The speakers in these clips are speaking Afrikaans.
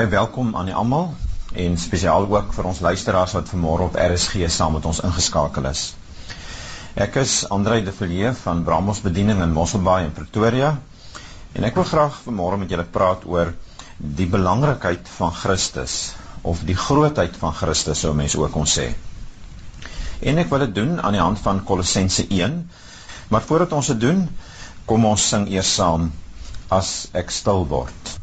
Baie welkom aan almal en spesiaal ook vir ons luisteraars wat vanmôre op RSG saam met ons ingeskakel is. Ek is Andrei de Villiers van Bramos Bediening in Mosselbaai in Pretoria en ek wil graag vanmôre met julle praat oor die belangrikheid van Christus of die grootheid van Christus sou mense ook kon sê. En ek wil dit doen aan die hand van Kolossense 1. Maar voordat ons dit doen, kom ons sing eers saam as ek stil word.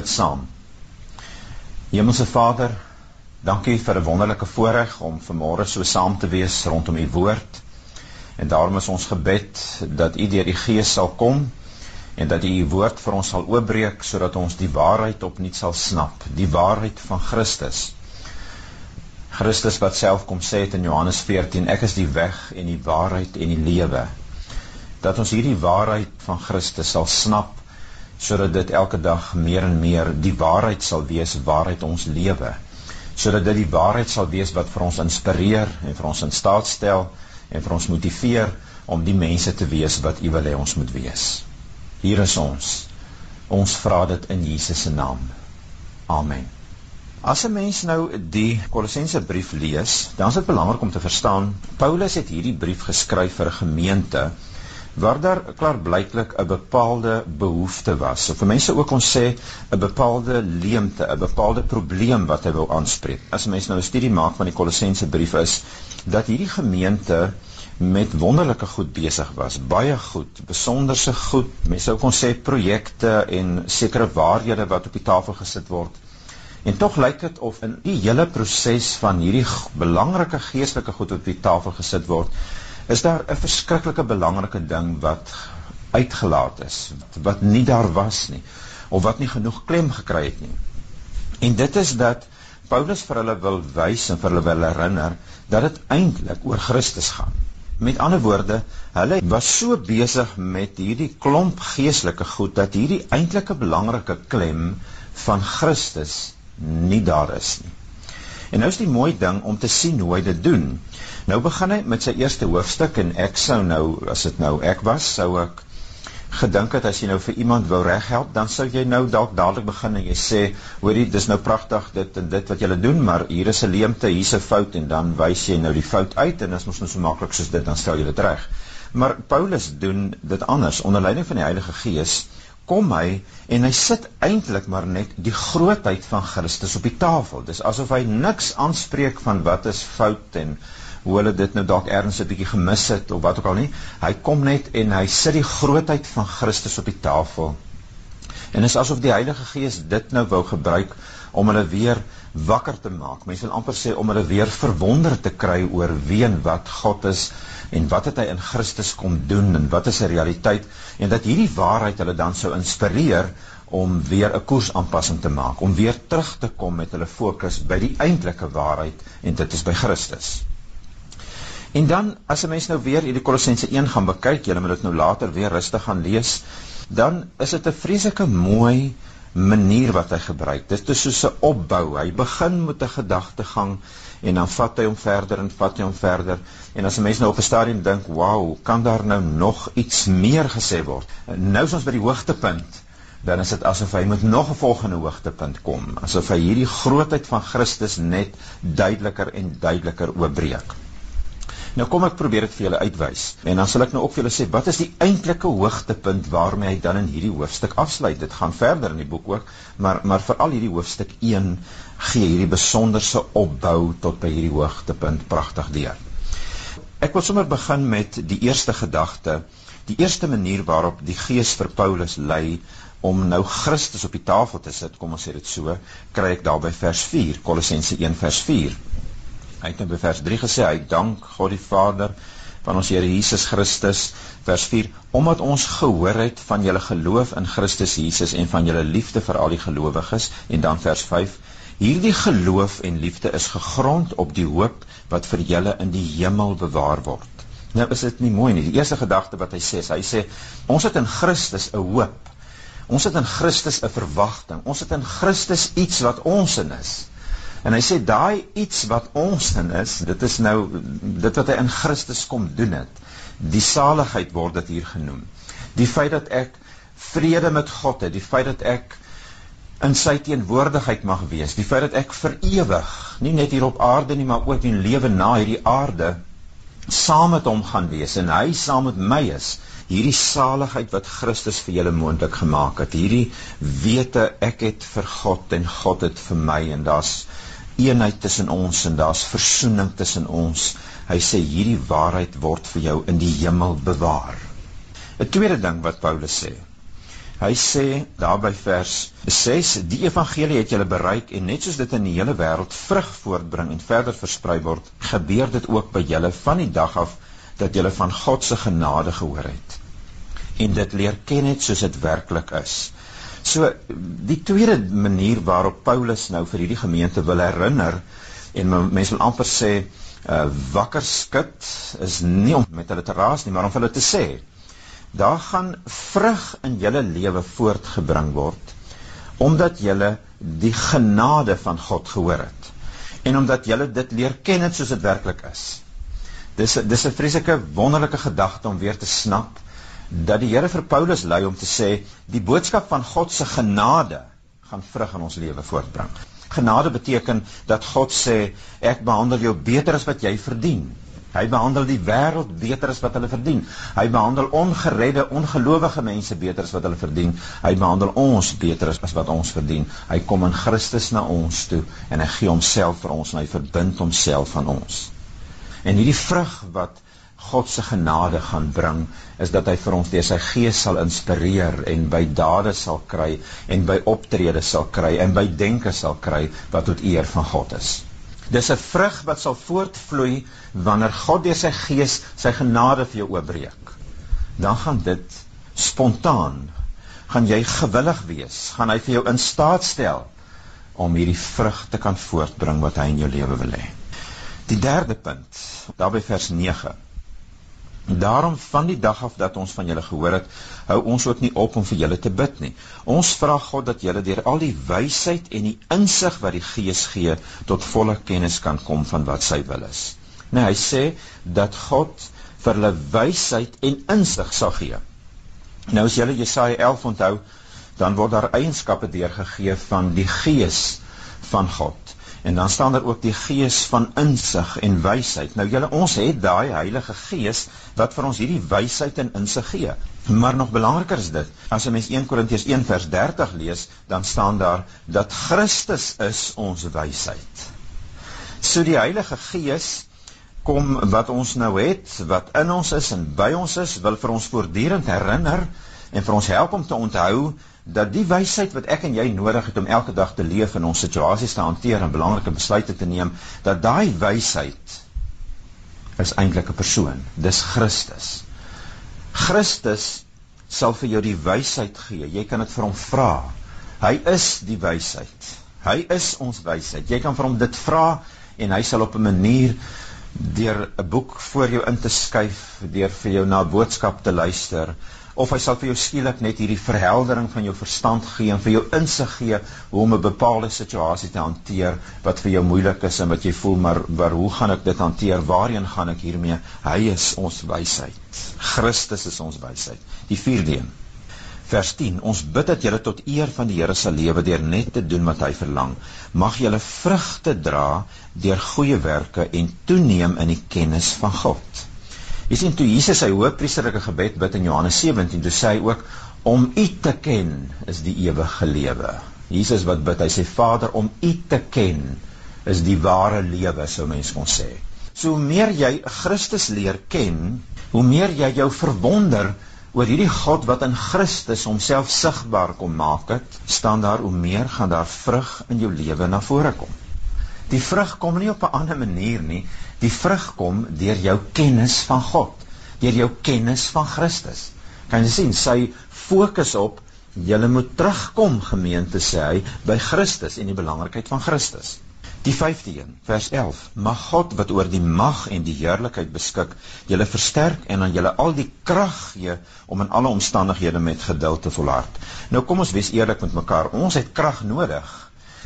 Bid saam. Hemelse Vader, dankie vir 'n wonderlike voorreg om vanmôre so saam te wees rondom u woord. En daarom is ons gebed dat u deur die Gees sal kom en dat u u woord vir ons sal oopbreek sodat ons die waarheid opnuut sal snap, die waarheid van Christus. Christus wat self kom sê het in Johannes 14, ek is die weg en die waarheid en die lewe. Dat ons hierdie waarheid van Christus sal snap sodat dit elke dag meer en meer die waarheid sal wees waaruit ons lewe sodat dit die waarheid sal wees wat vir ons inspireer en vir ons in staat stel en vir ons motiveer om die mense te wees wat U wil hê ons moet wees. Hier is ons. Ons vra dit in Jesus se naam. Amen. As 'n mens nou die Kolossense brief lees, dan is dit belangrik om te verstaan Paulus het hierdie brief geskryf vir 'n gemeente waar daar klaarblyklik 'n bepaalde behoefte was. Of mense ook kon sê 'n bepaalde leemte, 'n bepaalde probleem wat hy wil aanspreek. As mense nou 'n studie maak van die Kolossense brief is dat hierdie gemeente met wonderlike goed besig was, baie goed, besonderse goed. Mense sou kon sê projekte en sekere waarhede wat op die tafel gesit word. En tog lyk dit of in die hele proses van hierdie belangrike geestelike goed op die tafel gesit word, is daar 'n verskriklike belangrike ding wat uitgelaat is, wat nie daar was nie of wat nie genoeg klem gekry het nie. En dit is dat Paulus vir hulle wil wys en vir hulle wil herinner dat dit eintlik oor Christus gaan. Met ander woorde, hulle was so besig met hierdie klomp geestelike goed dat hierdie eintlike belangrike klem van Christus nie daar is nie. En nou is die mooi ding om te sien hoe hy dit doen. Nou begin hy met sy eerste hoofstuk en ek sou nou as dit nou ek was, sou ek gedink het as jy nou vir iemand wou reghelp, dan sou jy nou dalk dadelik begin en jy sê, hoorie, dis nou pragtig dit en dit wat julle doen, maar hier is 'n leemte, hier's 'n fout en dan wys jy nou die fout uit en as ons nou so maklik soos dit dan stel jy dit reg. Maar Paulus doen dit anders onder leiding van die Heilige Gees kom hy en hy sit eintlik maar net die grootheid van Christus op die tafel. Dis asof hy niks aanspreek van wat is fout en hoe hulle dit nou dalk ergens 'n bietjie gemis het of wat ook al nie. Hy kom net en hy sit die grootheid van Christus op die tafel. En is asof die Heilige Gees dit nou wou gebruik om hulle weer wakker te maak. Mense wil amper sê om hulle weer verwonder te kry oor wie en wat God is en wat het hy in Christus kom doen en wat is sy realiteit en dat hierdie waarheid hulle dan sou inspireer om weer 'n koersaanpassing te maak, om weer terug te kom met hulle fokus by die eintlike waarheid en dit is by Christus. En dan as 'n mens nou weer hierdie Kolossense 1 gaan bekyk, jy moet dit nou later weer rustig gaan lees, dan is dit 'n vreeslike mooi manier wat hy gebruik. Dit is soos 'n opbou. Hy begin met 'n gedagtegang en dan vat hy hom verder en vat hy hom verder. En as 'n mens nou op 'n stadium dink, "Wow, kan daar nou nog iets meer gesê word?" Nou is ons by die hoogtepunt. Dan is dit asof hy met nog 'n volgende hoogtepunt kom, asof hy hierdie grootheid van Christus net duideliker en duideliker oopbreek. Nou kom ek probeer dit vir julle uitwys. En dan sal ek nou ook vir julle sê wat is die eintlike hoogtepunt waarmee hy dan in hierdie hoofstuk afsluit. Dit gaan verder in die boek ook, maar maar veral hierdie hoofstuk 1 gee hierdie besonderse opbou tot by hierdie hoogtepunt pragtig deur. Ek wil sommer begin met die eerste gedagte, die eerste manier waarop die Gees vir Paulus lei om nou Christus op die tafel te sit, kom ons sê dit so, kry ek daar by vers 4, Kolossense 1 vers 4. Hy het nou vers 3 gesê hy dank God die Vader van ons Here Jesus Christus. Vers 4 omdat ons gehoor het van julle geloof in Christus Jesus en van julle liefde vir al die gelowiges. En dan vers 5 hierdie geloof en liefde is gegrond op die hoop wat vir julle in die hemel bewaar word. Nou is dit nie mooi nie? Die eerste gedagte wat hy sê hy sê ons het in Christus 'n hoop. Ons het in Christus 'n verwagting. Ons het in Christus iets wat ons in is En hy sê daai iets wat ons in is, dit is nou dit wat hy in Christus kom doen het. Die saligheid word dit hier genoem. Die feit dat ek vrede met God het, die feit dat ek in sy teenwoordigheid mag wees, die feit dat ek vir ewig, nie net hier op aarde nie, maar ook in lewe na hierdie aarde saam met hom gaan wees en hy saam met my is. Hierdie saligheid wat Christus vir julle moontlik gemaak het. Hierdie wete ek het vir God en God het vir my en daar's eenheid tussen ons en daar's versoening tussen ons. Hy sê hierdie waarheid word vir jou in die hemel bewaar. 'n Tweede ding wat Paulus sê. Hy sê daar by vers 6: Die evangelie het julle bereik en net soos dit in die hele wêreld vrug voortbring en verder versprei word, gebeur dit ook by julle van die dag af dat julle van God se genade gehoor het en dit leer ken net soos dit werklik is. So die tweede manier waarop Paulus nou vir hierdie gemeente wil herinner en mense wil amper sê uh, wakker skud is nie om met hulle te raas nie, maar om hulle te sê daar gaan vrug in julle lewe voortgebring word omdat julle die genade van God gehoor het en omdat julle dit leer ken het soos dit werklik is. Dis dis 'n vreeslike wonderlike gedagte om weer te snap dat die Here vir Paulus lei om te sê die boodskap van God se genade gaan vrug in ons lewe voortbring. Genade beteken dat God sê ek behandel jou beter as wat jy verdien. Hy behandel die wêreld beter as wat hulle verdien. Hy behandel ongeredde, ongelowige mense beter as wat hulle verdien. Hy behandel ons beter as, wat ons verdien. Hy kom in Christus na ons toe en hy gee homself vir ons en hy verbind homself aan ons. En hierdie vrug wat God se genade gaan bring is dat hy vir ons deur sy gees sal inspireer en by dade sal kry en by optrede sal kry en by denke sal kry wat tot eer van God is. Dis 'n vrug wat sal voortvloei wanneer God deur sy gees sy genade vir jou oopbreek. Dan gaan dit spontaan gaan jy gewillig wees, gaan hy vir jou in staat stel om hierdie vrug te kan voortbring wat hy in jou lewe wil hê. Die derde punt, daarby vers Daarom van die dag af dat ons van julle gehoor het, hou ons ook nie op om vir julle te bid nie. Ons vra God dat julle deur al die wysheid en die insig wat die Gees gee tot volle kennis kan kom van wat sy wil is. Nou hy sê dat God vir hulle wysheid en insig sal gee. Nou as julle Jesaja 11 onthou, dan word daar eienskappe deurgegee van die Gees van God. En dan staan daar ook die gees van insig en wysheid. Nou julle ons het daai Heilige Gees wat vir ons hierdie wysheid en insig gee. Maar nog belangriker is dit, as 'n mens 1 Korintiërs 1 vers 30 lees, dan staan daar dat Christus is ons wysheid. So die Heilige Gees kom wat ons nou het, wat in ons is en by ons is, wil vir ons voortdurend herinner en vir ons help om te onthou dat die wysheid wat ek en jy nodig het om elke dag te leef en ons situasies te hanteer en belangrike besluite te neem, dat daai wysheid is eintlik 'n persoon. Dis Christus. Christus sal vir jou die wysheid gee. Jy kan dit vir hom vra. Hy is die wysheid. Hy is ons wysheid. Jy kan vir hom dit vra en hy sal op 'n manier deur 'n boek voor jou in te skuif, deur vir jou na 'n boodskap te luister, of hy sal vir jou skielik net hierdie verheldering van jou verstand gee en vir jou insig gee hoe om 'n bepaalde situasie te hanteer wat vir jou moeilik is en wat jy voel maar waar hoe gaan ek dit hanteer? Waarheen gaan ek hiermee? Hy is ons wysheid. Christus is ons wysheid. Die 4de een. Vers 10. Ons bid dat julle tot eer van die Here sal lewe deur net te doen wat hy verlang. Mag julle vrugte dra deur goeie werke en toeneem in die kennis van God. Jy sien toe Jesus sy hoëpriesterlike gebed bid in Johannes 17, toe sê hy ook om U te ken is die ewige lewe. Jesus wat bid, hy sê Vader om U te ken is die ware lewe, sou mens kon sê. So hoe meer jy Christus leer ken, hoe meer jy jou verwonder oor hierdie God wat in Christus homself sigbaar kom maak het, staan daar hoe meer gaan daar vrug in jou lewe na vore kom. Die vrug kom nie op 'n ander manier nie. Die vrug kom deur jou kennis van God, deur jou kennis van Christus. Kan jy sien sy fokus op julle moet terugkom gemeente sê hy by Christus en die belangrikheid van Christus. Die 5de een, vers 11. Mag God wat oor die mag en die heerlikheid beskik, julle versterk en aan julle al die krag gee om in alle omstandighede met geduld te volhard. Nou kom ons wees eerlik met mekaar. Ons het krag nodig.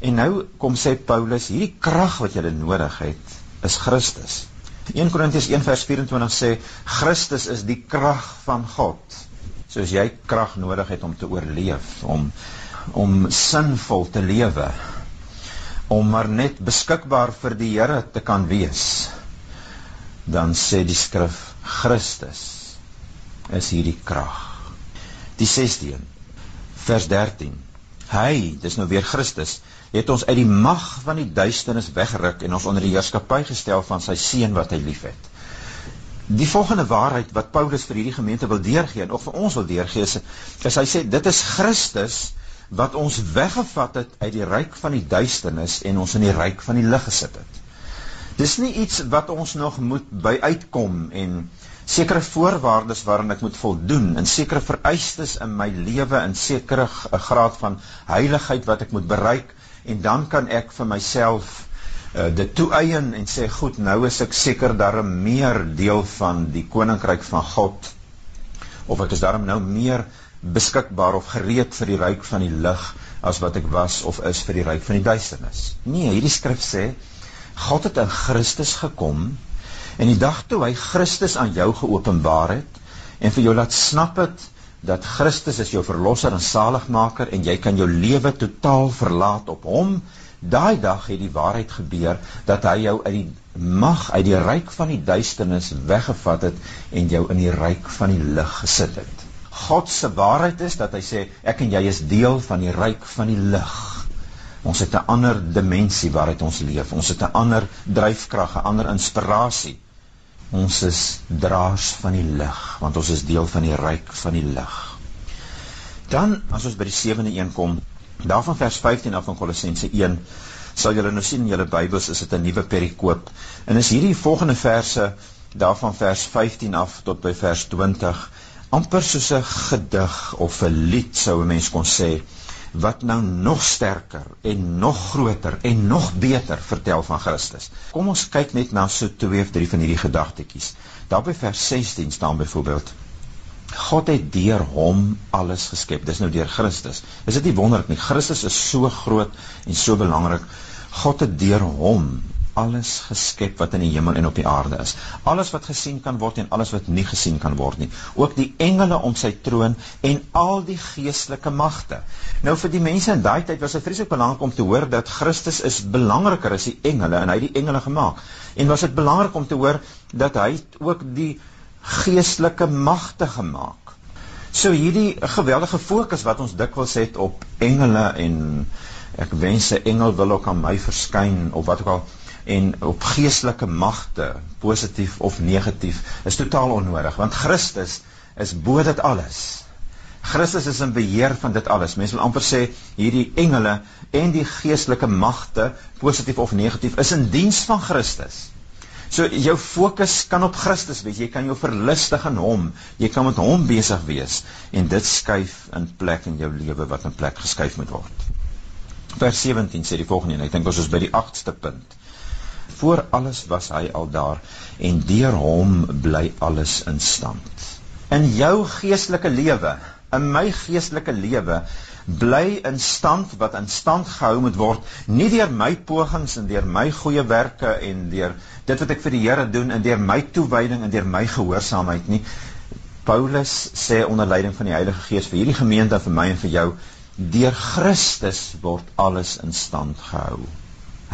En nou kom sê Paulus, hierdie krag wat jy nodig het, is Christus. 1 Korintiërs 1 vers 24 sê Christus is die krag van God. Soos jy krag nodig het om te oorleef, om om sinvol te lewe, om maar net beskikbaar vir die Here te kan wees. Dan sê die skrif Christus is hierdie krag. Die 16 vers 13. Hy, dis nou weer Christus, het ons uit die mag van die duisternis weggeruk en ons onder die heerskappy gestel van sy seun wat hy liefhet. Die volgende waarheid wat Paulus vir hierdie gemeente wil deurgee en ook vir ons wil deurgee is, is hy sê dit is Christus wat ons weggevat het uit die ryk van die duisternis en ons in die ryk van die lig gesit het. Dis nie iets wat ons nog moet by uitkom en sekere voorwaardes waaraan ek moet voldoen en sekere vereistes in my lewe en sekere graad van heiligheid wat ek moet bereik en dan kan ek vir myself uh, dit toeëien en sê goed nou is ek seker daarom meer deel van die koninkryk van God of ek is daarom nou meer beskikbaar of gereed vir die ryk van die lig as wat ek was of is vir die ryk van die duisternis. Nee, hierdie skrif sê God het in Christus gekom en die dag toe hy Christus aan jou geopenbaar het en vir jou laat snap het dat Christus is jou verlosser en saligmaker en jy kan jou lewe totaal verlaat op hom. Daai dag het die waarheid gebeur dat hy jou uit die mag uit die ryk van die duisternis weggevat het en jou in die ryk van die lig gesit het. God se waarheid is dat hy sê ek en jy is deel van die ryk van die lig. Ons het 'n ander dimensie waaruit ons leef. Ons het 'n ander dryfkrag, 'n ander inspirasie Ons is draers van die lig, want ons is deel van die ryk van die lig. Dan as ons by die sewende een kom, daarvan vers 15 af van Kolossense 1, sal julle nou sien in julle Bybels is dit 'n nuwe perikoop. En is hierdie volgende verse daarvan vers 15 af tot by vers 20 amper soos 'n gedig of 'n lied sou 'n mens kon sê wat nou nog sterker en nog groter en nog beter vertel van Christus. Kom ons kyk net na so twee of drie van hierdie gedagtetjies. Daar by vers 16 staan byvoorbeeld God het deur hom alles geskep. Dis nou deur Christus. Is dit nie wonderlik nie? Christus is so groot en so belangrik. God het deur hom alles geskep wat in die hemel en op die aarde is. Alles wat gesien kan word en alles wat nie gesien kan word nie. Ook die engele om sy troon en al die geestelike magte. Nou vir die mense in daai tyd was dit vreeslik belangrik om te hoor dat Christus is belangriker as die engele en hy het die engele gemaak. En was dit belangrik om te hoor dat hy ook die geestelike magte gemaak. So hierdie geweldige fokus wat ons dikwels het op engele en ek wens 'n engel wil ook aan my verskyn of wat ook al en op geestelike magte, positief of negatief, is totaal onnodig want Christus is bo dit alles. Christus is in beheer van dit alles. Mense wil amper sê hierdie engele en die geestelike magte, positief of negatief, is in diens van Christus. So jou fokus kan op Christus wees. Jy kan jou verlustig in hom. Jy kan met hom besig wees en dit skuif in plek in jou lewe wat in plek geskuif moet word. Vers 17 sê die volgende en ek dink ons is by die 8ste punt voor alles was hy al daar en deur hom bly alles in stand. In jou geestelike lewe, in my geestelike lewe bly in stand wat in stand gehou moet word nie deur my pogings en deur my goeie werke en deur dit wat ek vir die Here doen en deur my toewyding en deur my gehoorsaamheid nie. Paulus sê onder leiding van die Heilige Gees vir hierdie gemeente vir my en vir jou deur Christus word alles in stand gehou.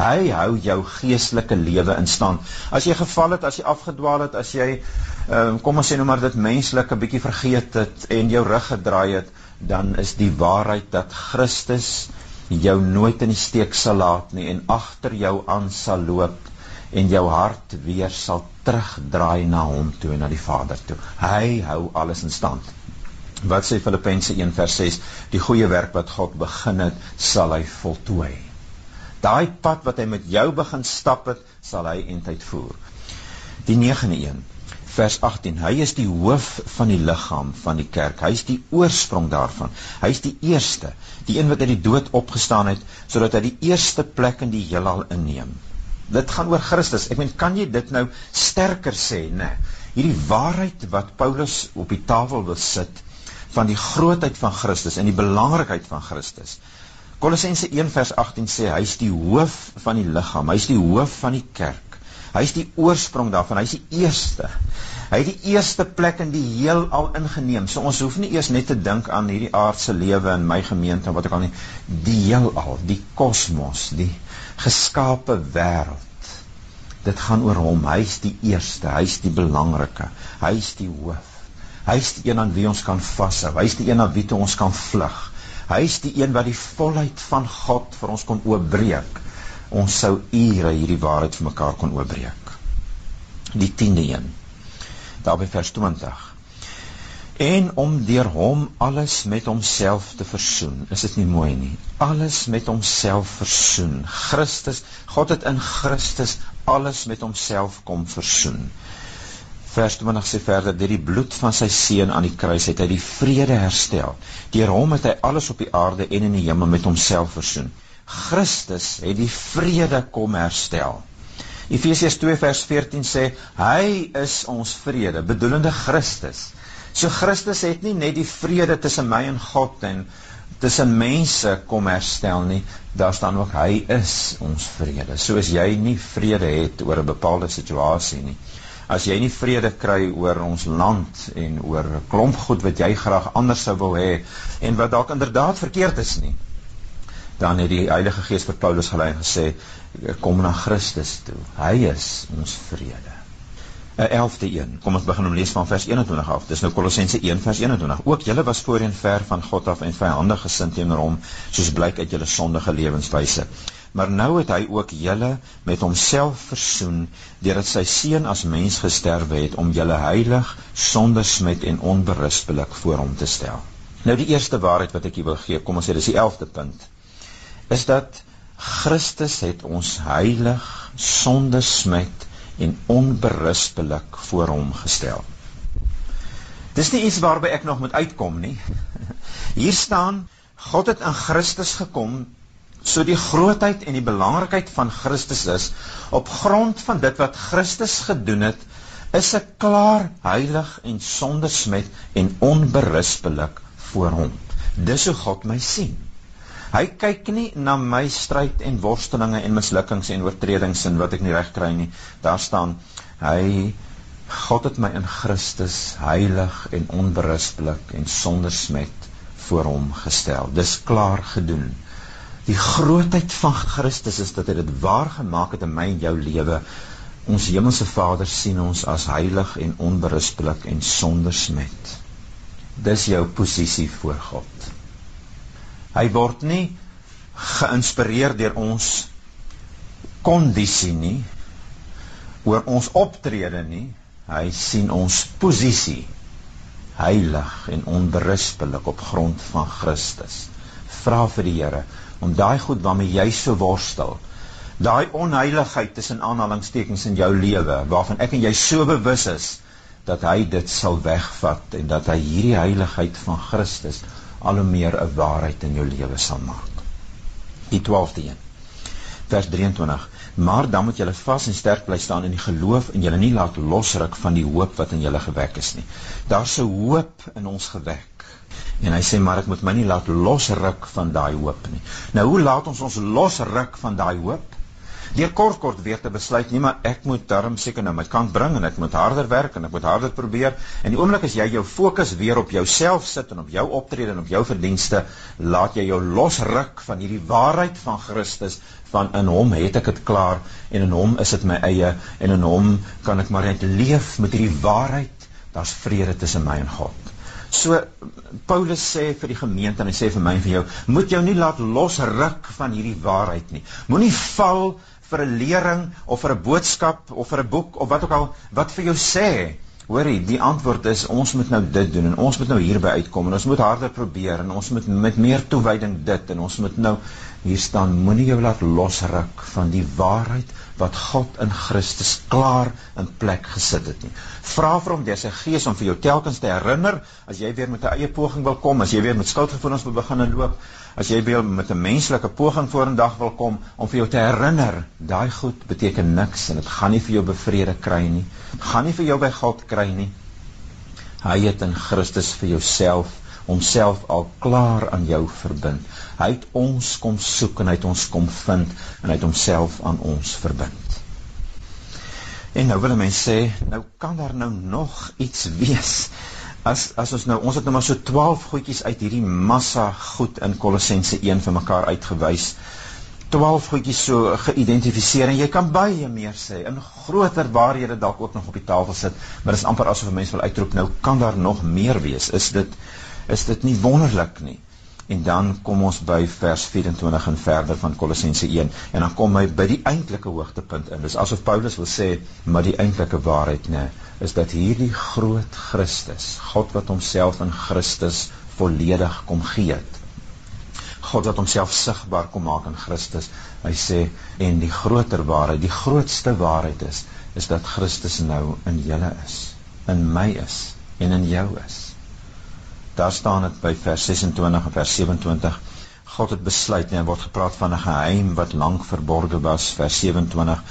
Hy hou jou geestelike lewe in stand. As jy geval het, as jy afgedwaal het, as jy um, kom ons sê nou maar dit menslik 'n bietjie vergeet het en jou rug gedraai het, dan is die waarheid dat Christus jou nooit in die steek sal laat nie en agter jou aan sal loop en jou hart weer sal terugdraai na hom toe en na die Vader toe. Hy hou alles in stand. Wat sê Filippense 1:6? Die goeie werk wat God begin het, sal hy voltooi. Daai pad wat hy met jou begin stap het, sal hy eintlik voer. Die 9de een, vers 18. Hy is die hoof van die liggaam van die kerk. Hy is die oorsprong daarvan. Hy is die eerste, die een wat uit die dood opgestaan het sodat hy die eerste plek in die heelal inneem. Dit gaan oor Christus. Ek meen, kan jy dit nou sterker sê, né? Nee. Hierdie waarheid wat Paulus op die tafel wil sit van die grootheid van Christus en die belangrikheid van Christus. Kolossense 1 vers 18 sê hy is die hoof van die liggaam, hy is die hoof van die kerk. Hy is die oorsprong daarvan, hy is die eerste. Hy het die eerste plek in die heelal ingeneem. So ons hoef nie eers net te dink aan hierdie aardse lewe in my gemeente en wat ek al nie, die heelal, die kosmos, die geskape wêreld. Dit gaan oor hom. Hy is die eerste, hy is die belangrike. Hy is die hoof. Hy is die een aan wie ons kan vashou. Hy is die een aan wie ons kan vlug. Hy is die een wat die volheid van God vir ons kon oopbreek. Ons sou ure hierdie waarheid vir mekaar kon oopbreek. Die 10de een. Daar by vers 20. En om deur hom alles met homself te versoen. Is dit nie mooi nie? Alles met homself versoen. Christus, God het in Christus alles met homself kom versoen. Vers 20 sê verder: "Deur die bloed van sy seun aan die kruis het hy die vrede herstel. Deur hom het hy alles op die aarde en in die hemel met homself versoen. Christus het die vrede kom herstel." Efesiërs 2 vers 14 sê: "Hy is ons vrede," bedoelende Christus. So Christus het nie net die vrede tussen my en God en tussen mense kom herstel nie, daar staan ook hy is ons vrede. So as jy nie vrede het oor 'n bepaalde situasie nie, as jy nie vrede kry oor ons land en oor 'n klomp goed wat jy graag anders sou wil hê en wat dalk inderdaad verkeerd is nie dan het die Heilige Gees vir Paulus gelei en gesê kom na Christus toe. Hy is ons vrede. 'n 11de een. Kom ons begin om lees van vers 21 af. Dis nou Kolossense 1 vers 21 ook julle was voorheen ver van God af en vyandig gesind teenoor hom soos blyk uit julle sondige lewenswyse maar nou het hy ook julle met homself versoen deurdat sy seun as mens gesterwe het om julle heilig, sonder smet en onberispelik voor hom te stel. Nou die eerste waarheid wat ek julle wil gee, kom ons sê dis die 11de punt, is dat Christus het ons heilig, sonder smet en onberispelik voor hom gestel. Dis nie iets waarby ek nog moet uitkom nie. Hier staan God het in Christus gekom so die grootheid en die belangrikheid van Christus is op grond van dit wat Christus gedoen het is ek klaar heilig en sonder smet en onberispelik voor hom. Dis hoe God my sien. Hy kyk nie na my stryd en worstelinge en mislukkings en oortredings en wat ek nie reg kry nie. Daar staan hy God het my in Christus heilig en onberispelik en sonder smet voor hom gestel. Dis klaar gedoen Die grootheid van Christus is dat hy dit waar gemaak het in my en jou lewe. Ons hemelse Vader sien ons as heilig en onberispelik en sonder smet. Dis jou posisie voor God. Hy word nie geïnspireer deur ons kondisie nie oor ons optrede nie. Hy sien ons posisie heilig en onberispelik op grond van Christus. Vra vir die Here om daai goed waarmee jy so worstel, daai onheiligheid tussen aanhalingstekens in jou lewe waarvan ek en jy so bewus is dat hy dit sal wegvat en dat hy hierdie heiligheid van Christus al hoe meer 'n waarheid in jou lewe sal maak. Die 12de een. Vers 23. Maar dan moet julle vas en sterk bly staan in die geloof en julle nie laat losruk van die hoop wat in julle gewek is nie. Daar's 'n hoop in ons gewek En hy sê maar ek moet my nie laat losruk van daai hoop nie. Nou hoe laat ons ons losruk van daai hoop? Deur kort kort weer te besluit nie maar ek moet darm seker nou my kant bring en ek moet harder werk en ek moet harder probeer. En die oomblik as jy jou fokus weer op jouself sit en op jou optrede en op jou verdienste, laat jy jou losruk van hierdie waarheid van Christus van in hom het ek dit klaar en in hom is dit my eie en in hom kan ek maar net leef met hierdie waarheid. Daar's vrede tussen my en God. So Paulus sê vir die gemeente en hy sê vir my en vir jou, moet jou nie laat losruk van hierdie waarheid nie. Moenie val vir 'n lering of vir 'n boodskap of vir 'n boek of wat ook al wat vir jou sê. Hoorie, die antwoord is ons moet nou dit doen en ons moet nou hierby uitkom en ons moet harder probeer en ons moet met meer toewyding dit en ons moet nou hier staan moenie jou laat losruk van die waarheid wat God in Christus klaar in plek gesit het nie. Vra vir hom deur sy gees om vir jou telkens te herinner as jy weer met 'n eie poging wil kom, as jy weer met skuldgevoelens wil begin loop, as jy weer met 'n menslike poging vorendag wil kom om vir jou te herinner, daai goed beteken niks en dit gaan nie vir jou bevrede kry nie. Dit gaan nie vir jou by God kry nie. Hy het in Christus vir jouself homself al klaar aan jou verbind. Hy het ons kom soek en hy het ons kom vind en hy het homself aan ons verbind. En nou wil mense sê, nou kan daar nou nog iets wees. As as ons nou ons het nou maar so 12 goedjies uit hierdie massa goed in Kolossense 1 vir mekaar uitgewys. 12 goedjies so geïdentifiseer en jy kan baie meer sê in groter waarhede dalk ook nog op die tafel sit, maar dit is amper asof 'n mens wil uitroep nou kan daar nog meer wees. Is dit is dit nie wonderlik nie? En dan kom ons by vers 24 en verder van Kolossense 1 en dan kom hy by die eintlike hoogtepunt in. Dis asof Paulus wil sê, maar die eintlike waarheid nê, is dat hierdie groot Christus, God wat homself in Christus volledig kom gee het. God wat homself sigbaar kom maak in Christus. Hy sê en die groter waarheid, die grootste waarheid is is dat Christus nou in julle is, in my is en in jou is daar staan dit by vers 26 en vers 27 God het besluit en word gepraat van 'n geheim wat lank verborge was vers 27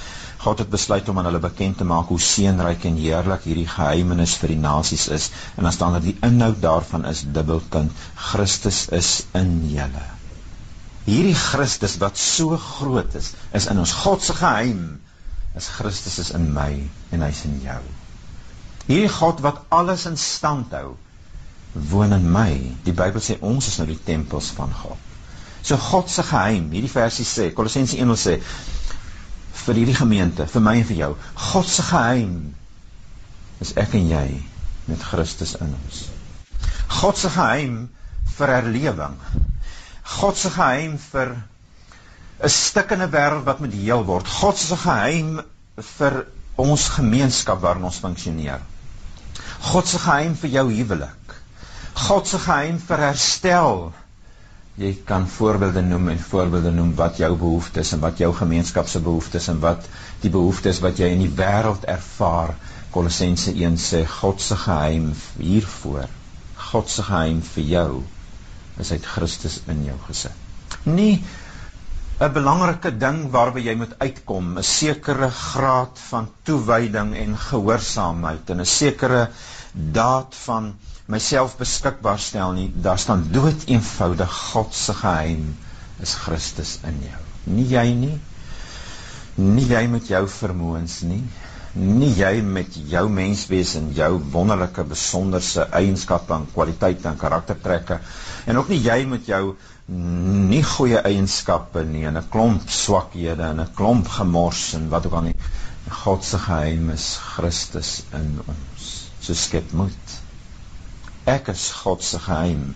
God het besluit om aan hulle bekend te maak hoe seënryk en heerlik hierdie geheimenis vir die nasies is. En dan staan dat die inhoud daarvan is dubbelpunt Christus is in julle. Hierdie Christus wat so groot is is in ons God se geheim is Christus is in my en hy's in jou. Hierdie God wat alles in stand hou woon in my. Die Bybel sê ons is nou die tempels van God. So God se geheim, hierdie versie sê, Kolossense 1 sê vir hierdie gemeente, vir my en vir jou, God se geheim is ek en jy met Christus in ons. God se geheim vir herlewing. God se geheim vir 'n stikkende wêreld wat moet heel word. God se geheim vir ons gemeenskap waarin ons funksioneer. God se geheim vir jou huwelik. God se geheim vir herstel. Jy kan voorbeelde noem en voorbeelde noem wat jou behoeftes en wat jou gemeenskap se behoeftes en wat die behoeftes wat jy in die wêreld ervaar. Kolossense 1 sê God se geheim hiervoor. God se geheim vir jou is uit Christus in jou gesit. Nie 'n belangrike ding waarby jy moet uitkom, 'n sekere graad van toewyding en gehoorsaamheid en 'n sekere daad van myself beskikbaar stel nie. Daar staan dood eenvoudig God se geheim is Christus in jou. Nie jy nie. Nie jy met jou vermoëns nie. Nie jy met jou menswees en jou wonderlike besonderse eienskappe en kwaliteite en karaktertrekke en ook nie jy met jou nie goeie eienskappe nie en 'n klomp swakhede en 'n klomp gemors en wat ook al nie. God se geheim is Christus in ons. So skep moed. Ek is God se geheim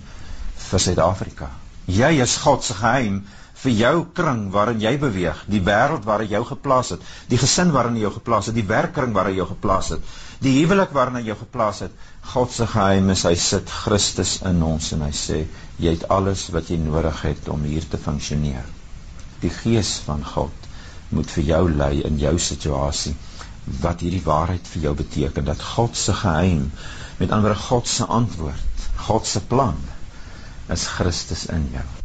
vir Suid-Afrika. Jy is God se geheim vir jou kring waarin jy beweeg, die wêreld waarin jy jou geplaas het, die gesin waarin jy geplaas het, die werkkring waarin jy geplaas het, die huwelik waarin jou geplaas het. God se geheim is hy sit Christus in ons en hy sê jy het alles wat jy nodig het om hier te funksioneer. Die gees van God moet vir jou lei in jou situasie wat hierdie waarheid vir jou beteken dat God se geheim, met ander God se antwoord, God se plan is Christus in jou.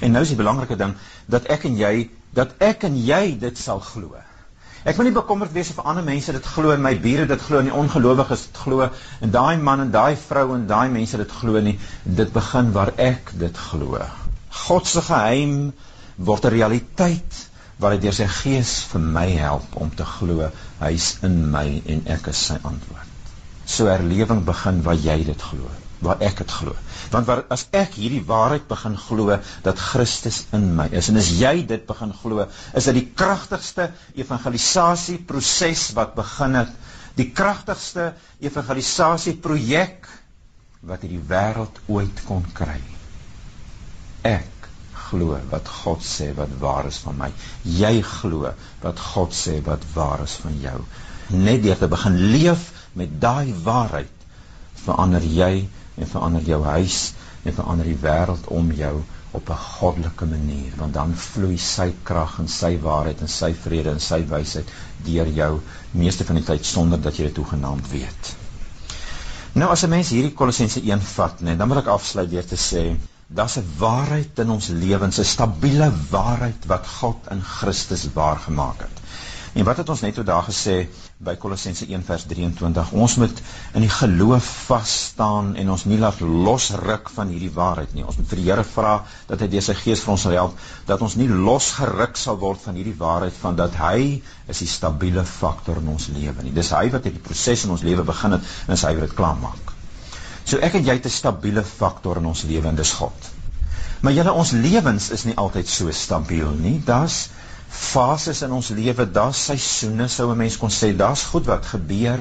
En nou is die belangrike ding dat ek en jy dat ek en jy dit sal glo. Ek wil nie bekommerd wees of ander mense dit glo en my bure dit glo en die ongelowiges dit glo en daai man en daai vrou en daai mense dit glo nie. Dit begin waar ek dit glo. God se geheim word 'n realiteit waar hy deur sy gees vir my help om te glo hy's in my en ek is sy antwoord. So herlewing begin waar jy dit glo waar ek dit glo. Want waar as ek hierdie waarheid begin glo dat Christus in my is en as jy dit begin glo, is dit die kragtigste evangelisasie proses wat begin het, die kragtigste evangelisasie projek wat hierdie wêreld ooit kon kry. Ek glo wat God sê wat waar is van my. Jy glo wat God sê wat waar is van jou. Net deur te begin leef met daai waarheid verander jy en verander jou huis en verander die wêreld om jou op 'n goddelike manier want dan vloei sy krag en sy waarheid en sy vrede en sy wysheid deur jou meeste van die tyd sonder dat jy dit toegenaamd weet. Nou as 'n mens hierdie Kolossense 1 vat, net dan wil ek afsluit deur te sê daar's 'n waarheid in ons lewens, 'n stabiele waarheid wat God in Christus waar gemaak het. En wat het ons net toe daar gesê by Kolossense 1 vers 23? Ons moet in die geloof vas staan en ons nie laat losruk van hierdie waarheid nie. Ons moet vir die Here vra dat hy deur sy gees vir ons sal help dat ons nie losgeruk sal word van hierdie waarheid van dat hy is die stabiele faktor in ons lewe nie. Dis hy wat hierdie proses in ons lewe begin het en hy wat dit klaarmaak. So ek en jy het 'n stabiele faktor in ons lewe en dis God. Maar julle ons lewens is nie altyd so stabiel nie. Daar's fases in ons lewe, daar's seisoene sou 'n mens kon sê, daar's goed wat gebeur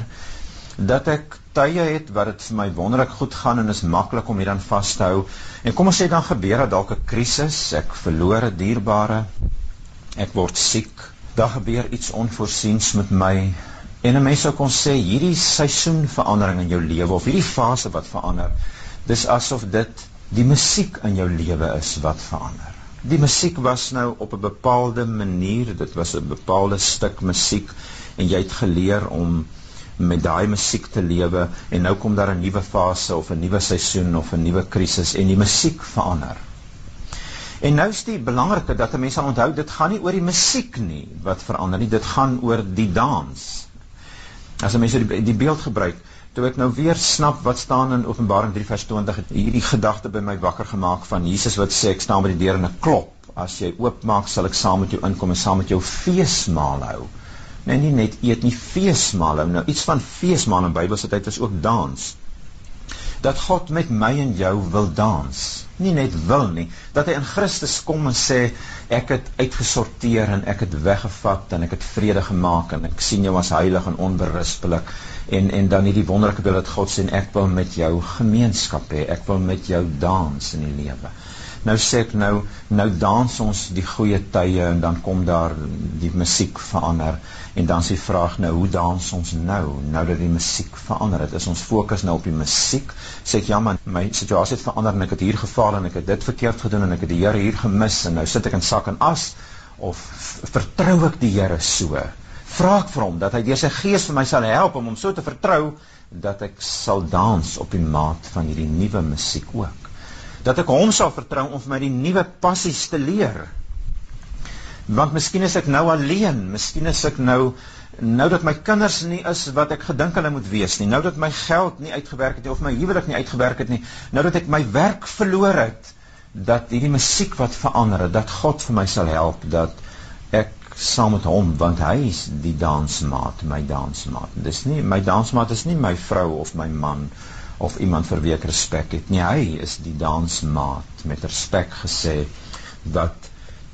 dat ek tye het wat dit vir my wonderlik goed gaan en is maklik om hier dan vas te hou. En kom ons sê dan gebeur daar dalk 'n krisis, ek verloor 'n dierbare, ek word siek, daar gebeur iets onvoorsiens met my. En 'n mens sou kon sê hierdie seisoenverandering in jou lewe of hierdie fase wat verander, dis asof dit die musiek in jou lewe is wat verander die musiek was nou op 'n bepaalde manier, dit was 'n bepaalde stuk musiek en jy het geleer om met daai musiek te lewe en nou kom daar 'n nuwe fase of 'n nuwe seisoen of 'n nuwe krisis en die musiek verander. En nou is die belangrike dat 'n mens aan onthou dit gaan nie oor die musiek nie wat verander nie, dit gaan oor die dans. As 'n mens die, die beeld gebruik, toe ek nou weer snap wat staan in Openbaring 3 vers 20 het hierdie gedagte by my wakker gemaak van Jesus wat sê ek staan by die deur en ek klop. As jy oopmaak sal ek saam met jou inkom en saam met jou feesmaal hou. Nee nie net eet nie feesmaal hou. Nou iets van feesmaal in Bybelse tyd is ook dans. Dat God met my en jou wil dans. Nie net wil nie. Dat hy in Christus kom en sê ek het uitgesorteer en ek het weggevat en ek het vrede gemaak en ek sien jou as heilig en onberispelik en en dan hierdie wonderlike beeld dat God sê ek wil met jou gemeenskap hê. Ek wil met jou dans in die lewe. Nou sê ek nou nou dans ons die goeie tye en dan kom daar die musiek verander. En dan s'ie vraag nou hoe dans ons nou nou dat die musiek verander? Het is ons fokus nou op die musiek? Sê ek ja man my situasie het verander en ek het hier gefaal en ek het dit verkeerd gedoen en ek het die Here hier gemis en nou sit ek in sak en as. Of vertrou ek die Here so vra ek vir hom dat hy deur sy gees vir my sal help om hom so te vertrou dat ek sal dans op die maat van hierdie nuwe musiek ook dat ek hom sal vertrou om vir my die nuwe passies te leer. Want miskien is ek nou alleen, miskien is ek nou nou dat my kinders nie is wat ek gedink hulle moet wees nie, nou dat my geld nie uitgewerk het nie of my huwelik nie uitgewerk het nie, nou dat ek my werk verloor het, dat hierdie musiek wat verander het, dat God vir my sal help dat saam met hom want hy is die dansmaat, my dansmaat. Dis nie my dansmaat is nie my vrou of my man of iemand vir wie ek respek het. Nee, hy is die dansmaat met respek gesê wat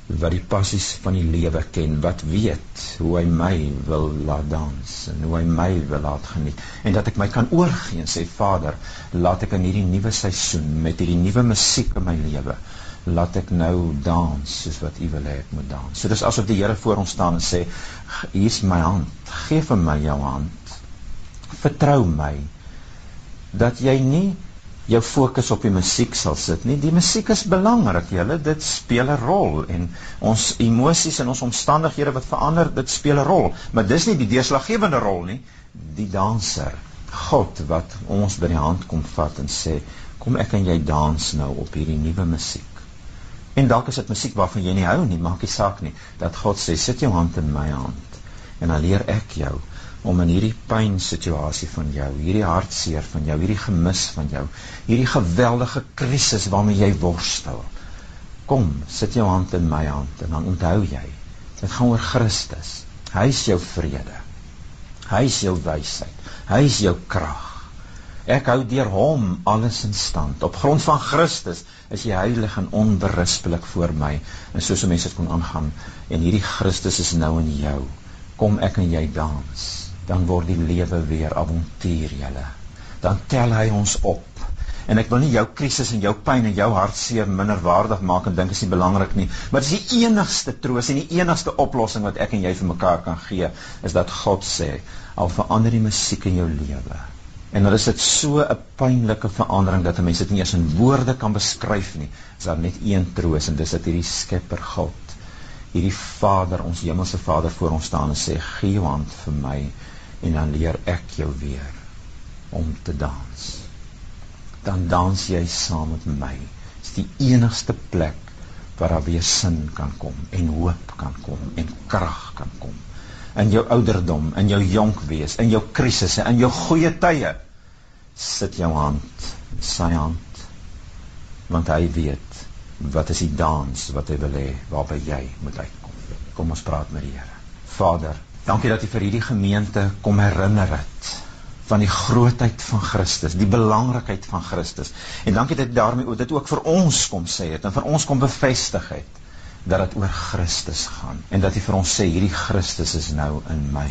wat die passies van die lewe ken, wat weet hoe hy my wil laat dans en hoe hy my wil laat geniet en dat ek my kan oorgee en sê Vader, laat ek in hierdie nuwe seisoen met hierdie nuwe musiek in my lewe laat ek nou dans soos wat U wil hê ek moet dans. So dis asof die Here voor ons staan en sê hier's my hand, gee vir my jou hand. Vertrou my dat jy nie jou fokus op die musiek sal sit nie. Die musiek is belangrik, julle, dit speel 'n rol en ons emosies en ons omstandighede wat verander, dit speel 'n rol, maar dis nie die deurslaggewende rol nie. Die danser, God wat ons by die hand kom vat en sê, "Kom ek en jy dans nou op hierdie nuwe musiek." En dalk is dit musiek waarvan jy nie hou nie, maak nie saak nie. Dat God sê, "Sit jou hand in my hand en dan leer ek jou om in hierdie pyn situasie van jou, hierdie hartseer van jou, hierdie gemis van jou, hierdie geweldige krisis waarmee jy worstel. Kom, sit jou hand in my hand en dan onthou jy, dit gaan oor Christus. Hy is jou vrede. Hy is jou wysheid. Hy is jou krag. Ek hou deur hom alles in stand. Op grond van Christus is jy heilig en onberispelik voor my. En soos mense dit kon aangaan en hierdie Christus is nou in jou. Kom ek en jy dans dan word die lewe weer avontuur julle. Dan tel hy ons op. En ek wil nie jou krisis en jou pyn en jou hartseer minderwaardig maak en dink is nie belangrik nie, maar dis die enigste troos en die enigste oplossing wat ek en jy vir mekaar kan gee, is dat God sê, al verander die musiek in jou lewe. En dan is dit so 'n pynlike verandering dat 'n mens dit nie eens in woorde kan beskryf nie. Is daar net een troos en dis dat hierdie Skepper God, hierdie Vader, ons hemelse Vader voor ons staan en sê, "Gee jou hand vir my." en dan leer ek jou weer om te dans. Dan dans jy saam met my. Dis die enigste plek waar daar weer sin kan kom en hoop kan kom en krag kan kom. In jou ouderdom, in jou jonk wees, in jou krisisse, in jou goeie tye sit jou hand, sy hand want hy weet wat is die dans wat hy wil hê waarby jy moet uitkom. Kom ons praat met die Here. Vader, Dankie dat U vir hierdie gemeente kom herinner het van die grootheid van Christus, die belangrikheid van Christus. En dankie dat daarmee dit ook vir ons kom sê het en vir ons kom bevestig het dat dit oor Christus gaan en dat U vir ons sê hierdie Christus is nou in my.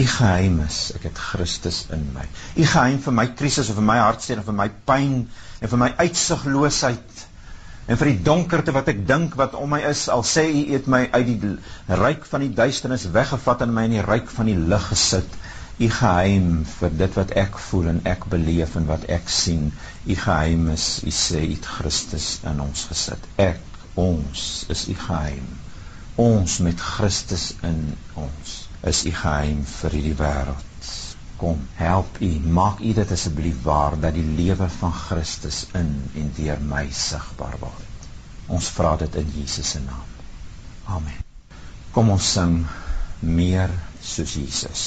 U geheim is, ek het Christus in my. U geheim vir my krisis of vir my hartseer of vir my pyn en vir my uitsigloosheid en vir die donkerte wat ek dink wat om my is. Al sê u het my uit die ryk van die duisternis weggevat en my in die ryk van die lig gesit. U geheim vir dit wat ek voel en ek beleef en wat ek sien. U geheim is. U sê u het Christus in ons gesit. Ek ons is u geheim ons met Christus in ons is u geheim vir hierdie wêreld kom, help U, maak U dit asseblief waar dat die lewe van Christus in en deur my sigbaar word. Ons vra dit in Jesus se naam. Amen. Kom ons sing meer soos Jesus.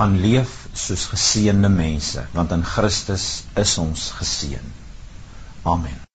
Gaan leef soos geseënde mense want in Christus is ons geseën. Amen.